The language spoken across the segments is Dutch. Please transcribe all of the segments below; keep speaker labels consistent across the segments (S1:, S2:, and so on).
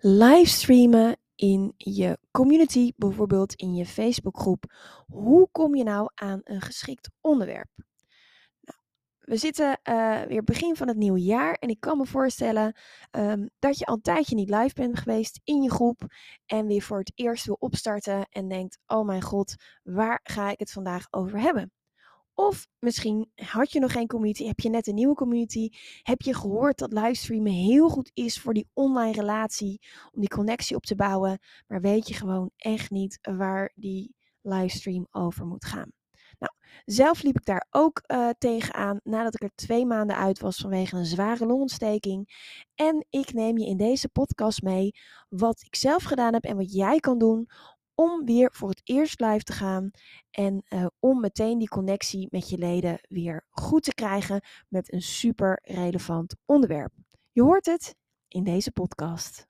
S1: livestreamen in je community, bijvoorbeeld in je Facebookgroep. Hoe kom je nou aan een geschikt onderwerp? Nou, we zitten uh, weer begin van het nieuwe jaar en ik kan me voorstellen um, dat je al een tijdje niet live bent geweest in je groep en weer voor het eerst wil opstarten en denkt: Oh mijn god, waar ga ik het vandaag over hebben? Of misschien had je nog geen community, heb je net een nieuwe community, heb je gehoord dat livestreamen heel goed is voor die online relatie, om die connectie op te bouwen, maar weet je gewoon echt niet waar die livestream over moet gaan. Nou, zelf liep ik daar ook uh, tegenaan nadat ik er twee maanden uit was vanwege een zware longontsteking. En ik neem je in deze podcast mee wat ik zelf gedaan heb en wat jij kan doen om weer voor het eerst live te gaan en uh, om meteen die connectie met je leden weer goed te krijgen met een super relevant onderwerp. Je hoort het in deze podcast.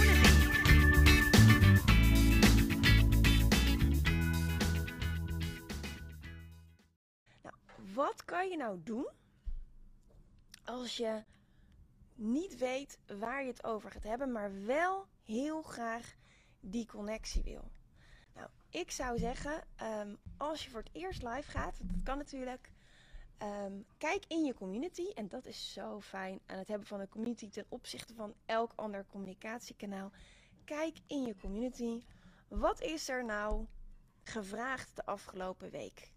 S1: Nou doen als je niet weet waar je het over gaat hebben, maar wel heel graag die connectie wil? Nou, ik zou zeggen, um, als je voor het eerst live gaat, dat kan natuurlijk. Um, kijk in je community, en dat is zo fijn aan het hebben van een community ten opzichte van elk ander communicatiekanaal. Kijk in je community, wat is er nou gevraagd de afgelopen week?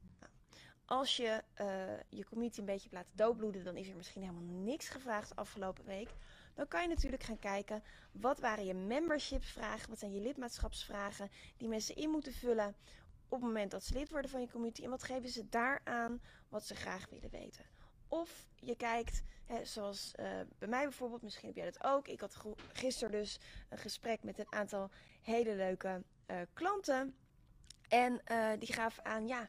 S1: Als je uh, je community een beetje laten doodbloeden, dan is er misschien helemaal niks gevraagd afgelopen week. Dan kan je natuurlijk gaan kijken, wat waren je membershipsvragen, wat zijn je lidmaatschapsvragen die mensen in moeten vullen op het moment dat ze lid worden van je community. En wat geven ze daaraan wat ze graag willen weten. Of je kijkt, hè, zoals uh, bij mij bijvoorbeeld, misschien heb jij dat ook. Ik had gisteren dus een gesprek met een aantal hele leuke uh, klanten. En die gaven aan, ja,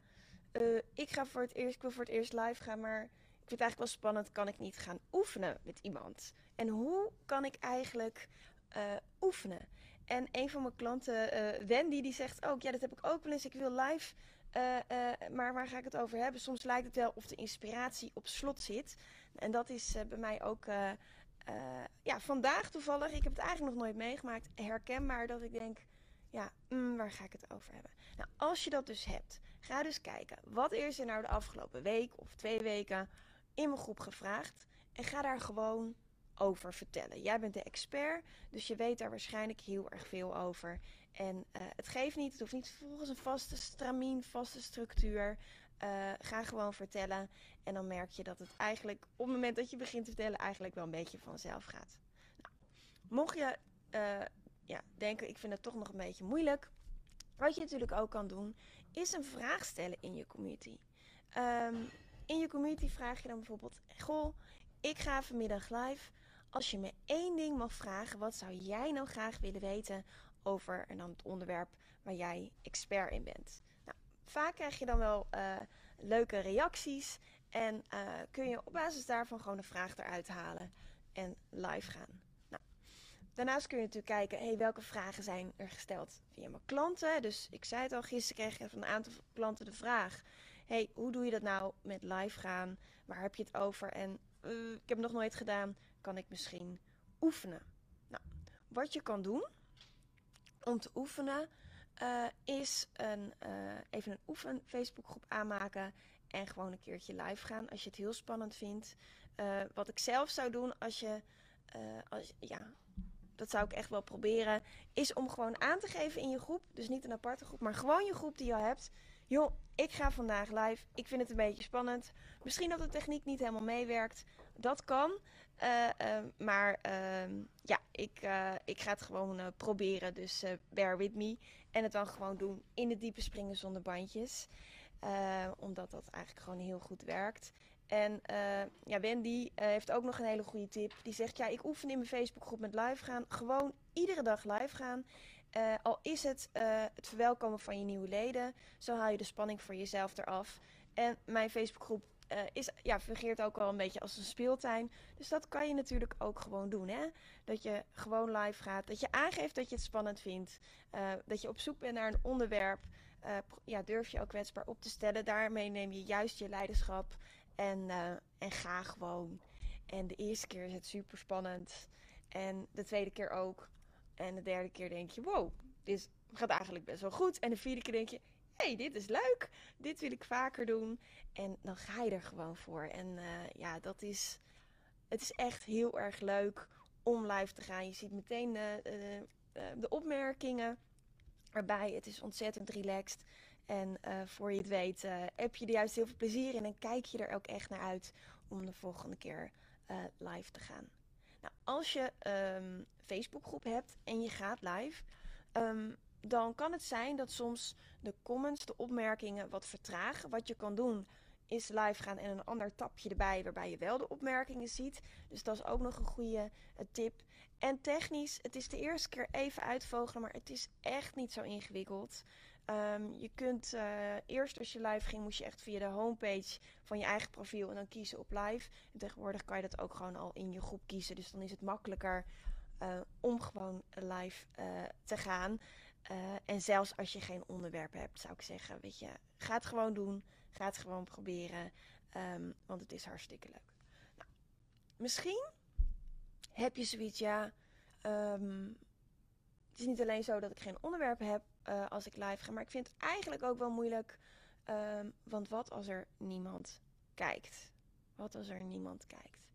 S1: uh, ik ga voor het eerst, ik wil voor het eerst live gaan, maar ik vind het eigenlijk wel spannend. Kan ik niet gaan oefenen met iemand? En hoe kan ik eigenlijk uh, oefenen? En een van mijn klanten, uh, Wendy, die zegt ook: Ja, dat heb ik ook wel eens. Ik wil live. maar waar ga ik het over hebben? Soms lijkt het wel of de inspiratie op slot zit. En dat is bij mij ook ja, vandaag toevallig. Ik heb het eigenlijk nog nooit meegemaakt. Herkenbaar dat ik denk: Ja, mm, waar ga ik het over hebben? Nou, als je dat dus hebt, Ga dus kijken, wat is er nou de afgelopen week of twee weken in mijn groep gevraagd? En ga daar gewoon over vertellen. Jij bent de expert, dus je weet daar waarschijnlijk heel erg veel over. En uh, het geeft niet, het hoeft niet volgens een vaste stramien, vaste structuur. Uh, ga gewoon vertellen. En dan merk je dat het eigenlijk op het moment dat je begint te vertellen, eigenlijk wel een beetje vanzelf gaat. Nou, mocht je uh, ja, denken, ik vind het toch nog een beetje moeilijk. Wat je natuurlijk ook kan doen, is een vraag stellen in je community. Um, in je community vraag je dan bijvoorbeeld: Goh, ik ga vanmiddag live. Als je me één ding mag vragen, wat zou jij nou graag willen weten over en dan het onderwerp waar jij expert in bent? Nou, vaak krijg je dan wel uh, leuke reacties en uh, kun je op basis daarvan gewoon een vraag eruit halen en live gaan. Daarnaast kun je natuurlijk kijken, hey, welke vragen zijn er gesteld via mijn klanten. Dus ik zei het al, gisteren kreeg ik van een aantal klanten de vraag. hey, hoe doe je dat nou met live gaan? Waar heb je het over? En uh, ik heb het nog nooit gedaan, kan ik misschien oefenen? Nou, wat je kan doen om te oefenen, uh, is een, uh, even een oefen Facebookgroep aanmaken en gewoon een keertje live gaan als je het heel spannend vindt. wat ik zelf zou doen als je, als, ja, dat zou ik echt wel proberen, is om gewoon aan te geven in je groep, dus niet een aparte groep, maar gewoon je groep die je al hebt. Joh, ik ga vandaag live. Ik vind het een beetje spannend. Misschien dat de techniek niet helemaal meewerkt. Dat kan. Uh, uh, maar uh, ja, ik, eh, ik ga het gewoon eh, proberen. Dus bear with me. En het dan gewoon doen in de diepe springen zonder bandjes. om omdat dat eigenlijk gewoon heel goed werkt. En uh, ja, Wendy uh, heeft ook nog een hele goede tip. Die zegt, ja, ik oefen in mijn Facebookgroep met live gaan. Gewoon iedere dag live gaan. Uh, al is het het verwelkomen van je nieuwe leden. Zo haal je de spanning voor jezelf eraf. En mijn Facebookgroep is, ja, fungeert ook wel een beetje als een speeltuin. Dus dat kan je natuurlijk ook gewoon doen. Hè? Dat je gewoon live gaat. Dat je aangeeft dat je het spannend vindt. dat je op zoek bent naar een onderwerp. ja, durf je ook kwetsbaar op te stellen. Daarmee neem je juist je leiderschap. En, uh, en ga gewoon. En de eerste keer is het super spannend. En de tweede keer ook. En de derde keer denk je, wow, dit gaat eigenlijk best wel goed. En de vierde keer denk je, hey, dit is leuk. Dit wil ik vaker doen. En dan ga je er gewoon voor. En uh, ja, dat is, het is echt heel erg leuk om live te gaan. Je ziet meteen de, de opmerkingen erbij. Het is ontzettend relaxed. En uh, voor je het weet uh, heb je er juist heel veel plezier in en kijk je er ook echt naar uit om de volgende keer uh, live te gaan. Nou, als je um, Facebookgroep hebt en je gaat live, um, dan kan het zijn dat soms de comments, de opmerkingen wat vertragen. Wat je kan doen is live gaan en een ander tapje erbij waarbij je wel de opmerkingen ziet. Dus dat is ook nog een goede tip. En technisch, het is de eerste keer even uitvogelen, maar het is echt niet zo ingewikkeld. Um, je kunt uh, eerst als je live ging, moest je echt via de homepage van je eigen profiel en dan kiezen op live. En tegenwoordig kan je dat ook gewoon al in je groep kiezen. Dus dan is het makkelijker uh, om gewoon live uh, te gaan. en zelfs als je geen onderwerp hebt, zou ik zeggen, weet je, ga het gewoon doen. Ga het gewoon proberen. Um, want het is hartstikke leuk. Nou, misschien heb je zoiets, ja. Um, het is niet alleen zo dat ik geen onderwerp heb uh, als ik live ga, maar ik vind het eigenlijk ook wel moeilijk. Um, want wat als er niemand kijkt? Wat als er niemand kijkt?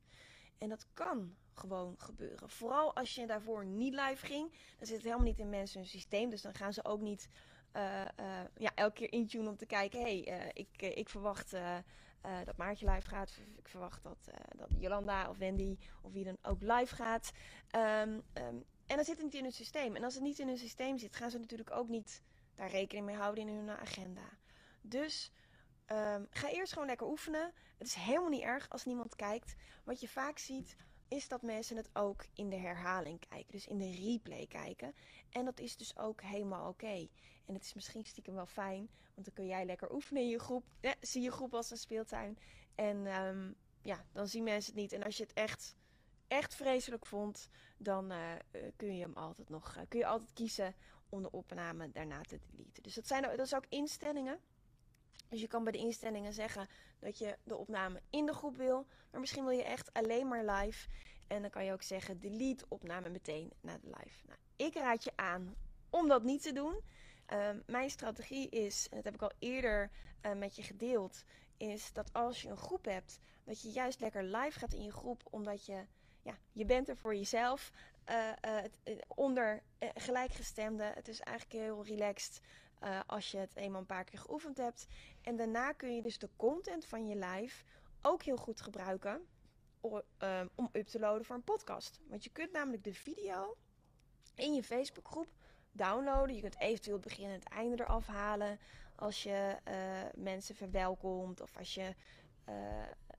S1: En dat kan gewoon gebeuren. Vooral als je daarvoor niet live ging, dan zit het helemaal niet in mensen hun systeem. Dus dan gaan ze ook niet uh, uh, ja, elke keer intunen om te kijken: hé, hey, ik, ik verwacht dat Maartje live gaat. Ik verwacht dat, dat Jolanda of Wendy of wie dan ook live gaat. Um, um, en dan zit het niet in hun systeem. En als het niet in hun systeem zit, gaan ze natuurlijk ook niet daar rekening mee houden in hun agenda. Dus um, ga eerst gewoon lekker oefenen. Het is helemaal niet erg als niemand kijkt. Wat je vaak ziet, is dat mensen het ook in de herhaling kijken. Dus in de replay kijken. En dat is dus ook helemaal oké. En het is misschien stiekem wel fijn, want dan kun jij lekker oefenen in je groep. Ja, zie je groep als een speeltuin. En um, ja, dan zien mensen het niet. En als je het echt echt vreselijk vond, dan uh, kun je hem altijd nog uh, kun je altijd kiezen om de opname daarna te deleten. Dus dat zijn dat is ook instellingen. Dus je kan bij de instellingen zeggen dat je de opname in de groep wil, maar misschien wil je echt alleen maar live. En dan kan je ook zeggen delete opname meteen na de live. Nou, ik raad je aan om dat niet te doen. Uh, mijn strategie is, en dat heb ik al eerder met je gedeeld, is dat als je een groep hebt, dat je juist lekker live gaat in je groep, omdat je je bent er voor jezelf. Uh, uh, onder uh, gelijkgestemden. Het is eigenlijk heel relaxed als je het eenmaal een paar keer geoefend hebt. En daarna kun je dus de content van je live ook heel goed gebruiken om, om up te loaden voor een podcast. Want je kunt namelijk de video in je Facebookgroep downloaden. Je kunt eventueel het begin en het einde eraf halen als je mensen verwelkomt of als je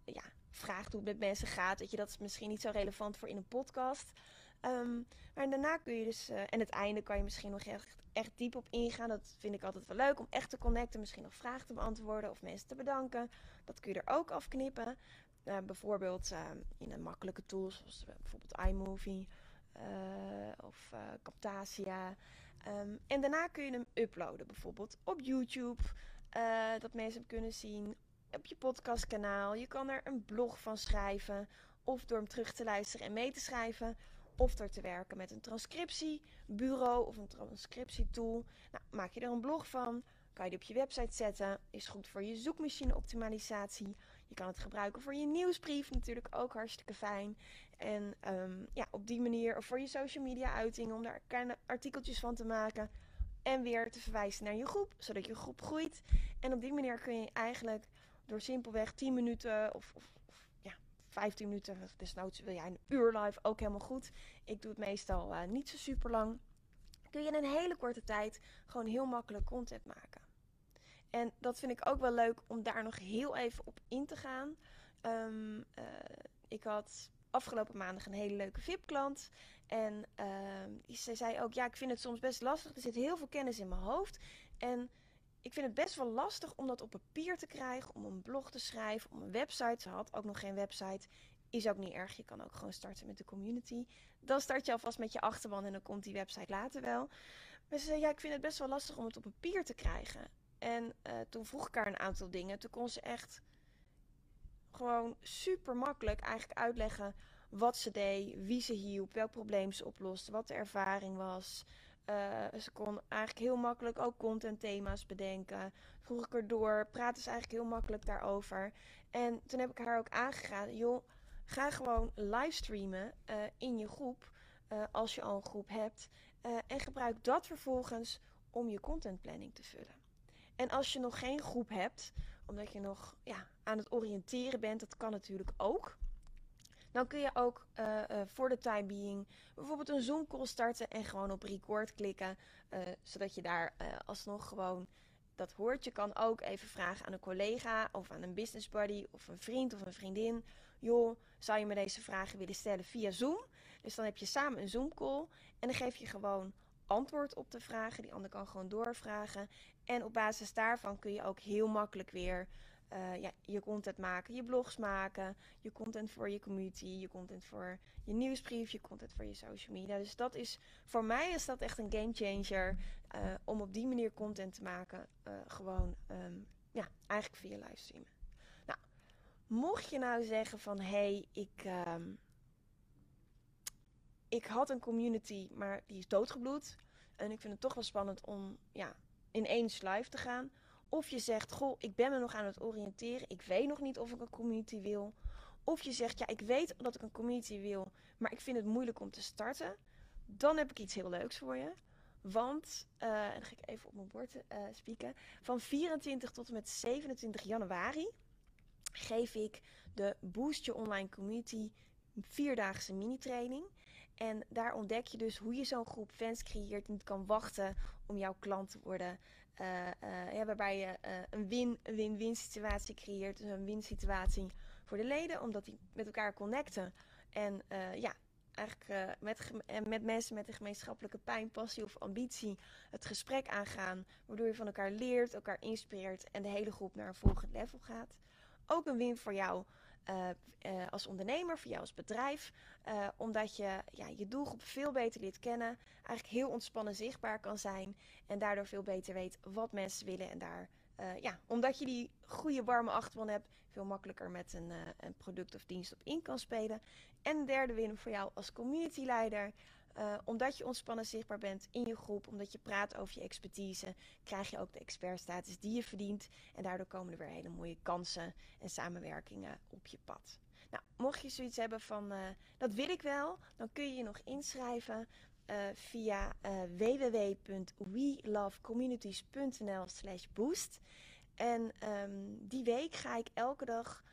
S1: ja, vraagt hoe het met mensen gaat. Dat je dat is misschien niet zo relevant voor in een podcast. Um, maar daarna kun je dus, uh, en het einde kan je misschien nog echt, echt diep op ingaan. Dat vind ik altijd wel leuk om echt te connecten, misschien nog vragen te beantwoorden of mensen te bedanken. Dat kun je er ook afknippen. Uh, bijvoorbeeld uh, in een makkelijke tool zoals bijvoorbeeld iMovie of Camtasia. Um, en daarna kun je hem uploaden, bijvoorbeeld op YouTube. dat mensen hem kunnen zien op je podcastkanaal. Je kan er een blog van schrijven. Of door hem terug te luisteren en mee te schrijven. Of door te werken met een transcriptiebureau of een transcriptietool. Nou, maak je er een blog van. Kan je die op je website zetten. Is goed voor je zoekmachine optimalisatie. Je kan het gebruiken voor je nieuwsbrief. Natuurlijk ook hartstikke fijn. En um, ja, op die manier. Of voor je social media uitingen. Om daar kleine artikeltjes van te maken. En weer te verwijzen naar je groep. Zodat je groep groeit. En op die manier kun je eigenlijk door simpelweg 10 minuten of, of, ja, 15 minuten, desnoods wil jij een uur live, ook helemaal goed. Ik doe het meestal uh, niet zo super lang. Kun je in een hele korte tijd gewoon heel makkelijk content maken. En dat vind ik ook wel leuk om daar nog heel even op in te gaan. Ehm, eh, ik had afgelopen maandag een hele leuke VIP-klant. En uh, ze zei ook, ja, ik vind het soms best lastig. Er zit heel veel kennis in mijn hoofd. En ik vind het best wel lastig om dat op papier te krijgen, om een blog te schrijven, om een website. Ze had ook nog geen website. Is ook niet erg. Je kan ook gewoon starten met de community. Dan start je alvast met je achterban en dan komt die website later wel. Maar ze zei, ja, ik vind het best wel lastig om het op papier te krijgen. En uh, toen vroeg ik haar een aantal dingen. Toen kon ze echt gewoon super makkelijk eigenlijk uitleggen wat ze deed, wie ze hielp, welk probleem ze oploste, wat de ervaring was. Uh, ze kon eigenlijk heel makkelijk ook content thema's bedenken. Vroeg ik erdoor, praatte ze eigenlijk heel makkelijk daarover. En toen heb ik haar ook aangeraden, joh, ga gewoon livestreamen uh, in je groep, uh, als je al een groep hebt. en gebruik dat vervolgens om je contentplanning te vullen. En als je nog geen groep hebt, omdat je nog ja, aan het oriënteren bent, dat kan natuurlijk ook. Dan kun je ook uh, uh, voor de time being bijvoorbeeld een Zoom call starten en gewoon op record klikken. Uh, zodat je daar alsnog gewoon dat hoort. Je kan ook even vragen aan een collega of aan een business buddy of een vriend of een vriendin. Joh, zou je me deze vragen willen stellen via Zoom? Dus dan heb je samen een Zoom call en dan geef je gewoon antwoord op de vragen. Die ander kan gewoon doorvragen. En op basis daarvan kun je ook heel makkelijk weer uh, ja, je content maken, je blogs maken, je content voor je community, je content voor je nieuwsbrief, je content voor je social media. Dus dat is voor mij is dat echt een game changer uh, om op die manier content te maken. Uh, gewoon um, ja, eigenlijk via livestreamen. Nou, mocht je nou zeggen van hé, hey, ik, um, ik had een community, maar die is doodgebloed. En ik vind het toch wel spannend om ja, ineens live te gaan. Of je zegt, goh, ik ben me nog aan het oriënteren. Ik weet nog niet of ik een community wil. Of je zegt, ja, ik weet dat ik een community wil, maar ik vind het moeilijk om te starten. Dan heb ik iets heel leuks voor je. Want, uh, en dan ga ik even op mijn bord uh, spieken. Van 24 tot en met 27 januari geef ik de Boost Your Online Community vierdaagse mini-training. En daar ontdek je dus hoe je zo'n groep fans creëert en niet kan wachten om jouw klant te worden. Uh, uh, ja, waarbij je uh, een win-win-win situatie creëert. Dus een win situatie voor de leden, omdat die met elkaar connecten. En ja, eigenlijk met, met mensen met een gemeenschappelijke pijn, passie of ambitie het gesprek aangaan. Waardoor je van elkaar leert, elkaar inspireert en de hele groep naar een volgend level gaat. Ook een win voor jou uh, uh, als ondernemer, voor jou als bedrijf. Uh, omdat je ja, je doelgroep veel beter leert kennen. Eigenlijk heel ontspannen zichtbaar kan zijn. En daardoor veel beter weet wat mensen willen. En daar, ja, omdat je die goede warme achterban hebt, veel makkelijker met een, een product of dienst op in kan spelen. En derde win voor jou als community leider. Uh, omdat je ontspannen zichtbaar bent in je groep, omdat je praat over je expertise, krijg je ook de expertstatus die je verdient. En daardoor komen er weer hele mooie kansen en samenwerkingen op je pad. Nou, mocht je zoiets hebben van uh, dat wil ik wel, dan kun je je nog inschrijven uh, via www.welovecommunities.nl slash boost. En um, die week ga ik elke dag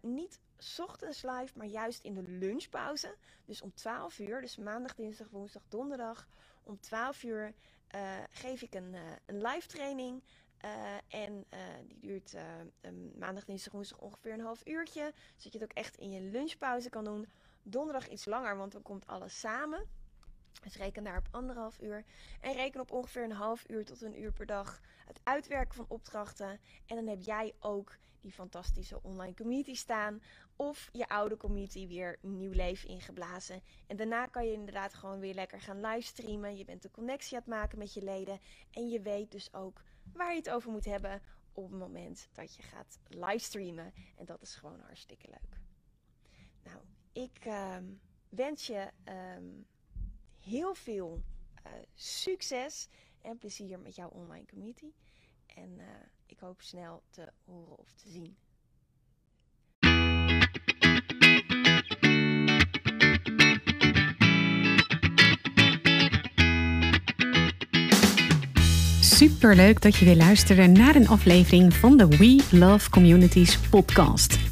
S1: niet ochtends live, maar juist in de lunchpauze. Dus om 12 uur, dus maandag, dinsdag, woensdag, donderdag. Om 12 uur uh, geef ik een, uh, een live training. Uh, en die duurt maandag, dinsdag, woensdag ongeveer een half uurtje. Zodat je het ook echt in je lunchpauze kan doen. Donderdag iets langer, want dan komt alles samen. Dus reken daar op anderhalf uur. En reken op ongeveer een half uur tot een uur per dag het uitwerken van opdrachten. En dan heb jij ook die fantastische online community staan. Of je oude community weer nieuw leven ingeblazen. En daarna kan je inderdaad gewoon weer lekker gaan livestreamen. Je bent de connectie aan het maken met je leden. En je weet dus ook waar je het over moet hebben op het moment dat je gaat livestreamen. En dat is gewoon hartstikke leuk. Nou, ik uh, wens je um, heel veel uh, succes en plezier met jouw online community. En uh, ik hoop snel te horen of te zien.
S2: super leuk dat je weer luistert naar een aflevering van de We Love Communities podcast.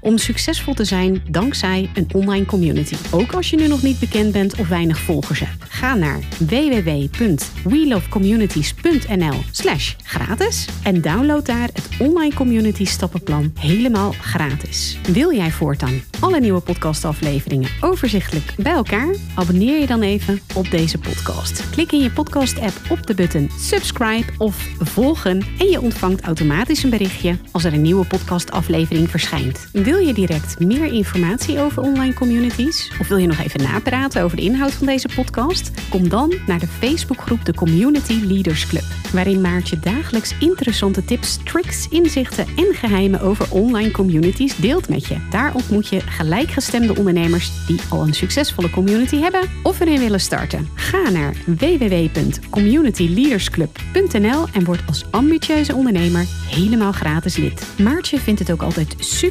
S2: om succesvol te zijn dankzij een online community. Ook als je nu nog niet bekend bent of weinig volgers hebt. Ga naar www.welovecommunities.nl slash gratis en download daar het online community stappenplan helemaal gratis. Wil jij voortaan alle nieuwe podcastafleveringen overzichtelijk bij elkaar? Abonneer je dan even op deze podcast. Klik in je podcast-app op de button subscribe of volgen en je ontvangt automatisch een berichtje als er een nieuwe podcastaflevering verschijnt. Wil je direct meer informatie over online communities of wil je nog even napraten over de inhoud van deze podcast? Kom dan naar de Facebookgroep de Community Leaders Club, waarin Maartje dagelijks interessante tips, tricks, inzichten en geheimen over online communities deelt met je. Daar ontmoet je gelijkgestemde ondernemers die al een succesvolle community hebben of erin willen starten. Ga naar www.communityleadersclub.nl en word als ambitieuze ondernemer helemaal gratis lid. Maartje vindt het ook altijd super